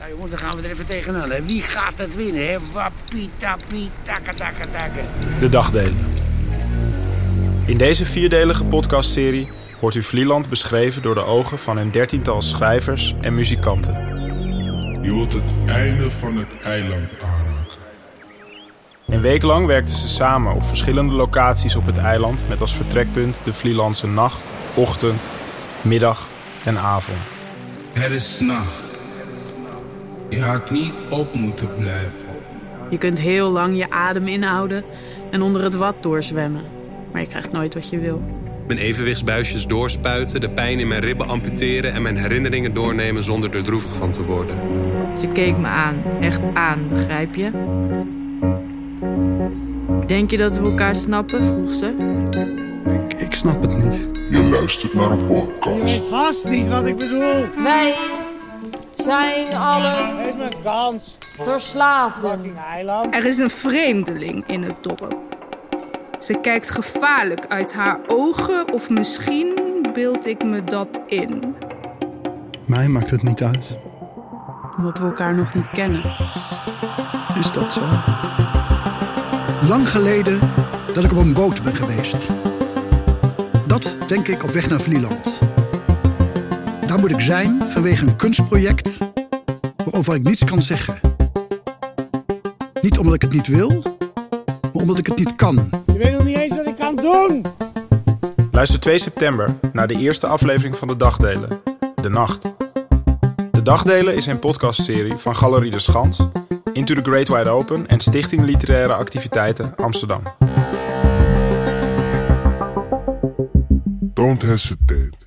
Nou jongens, dan gaan we er even tegenaan. Hè. Wie gaat het winnen? Hè? Wapitapi, taka, taka, taka. De dagdelen. In deze vierdelige podcastserie wordt u Vlieland beschreven door de ogen van een dertiental schrijvers en muzikanten. Je wilt het einde van het eiland aanraken. Een week lang werkten ze samen op verschillende locaties op het eiland met als vertrekpunt de Vlielandse nacht, ochtend, middag en avond. Het is nacht. Je had niet op moeten blijven. Je kunt heel lang je adem inhouden en onder het wat doorzwemmen. Maar je krijgt nooit wat je wil. Mijn evenwichtsbuisjes doorspuiten, de pijn in mijn ribben amputeren en mijn herinneringen doornemen zonder er droevig van te worden. Ze keek me aan. Echt aan, begrijp je? Denk je dat we elkaar snappen? vroeg ze. Ik, ik snap het niet. Je luistert naar een podcast. Vast niet wat ik bedoel. Wij zijn allen verslaafden. Er is een vreemdeling in het dorp. Ze kijkt gevaarlijk uit haar ogen, of misschien beeld ik me dat in. Mij maakt het niet uit. Omdat we elkaar nog niet kennen. Is dat zo? Lang geleden dat ik op een boot ben geweest. Dat denk ik op weg naar Vlieland. Daar moet ik zijn vanwege een kunstproject waarover ik niets kan zeggen. Niet omdat ik het niet wil, maar omdat ik het niet kan. Je weet nog niet eens wat ik kan doen. Luister 2 september naar de eerste aflevering van de Dagdelen, De Nacht. De Dagdelen is een podcastserie van Galerie de Schans, Into the Great Wide Open en Stichting Literaire Activiteiten Amsterdam. Don't hesitate.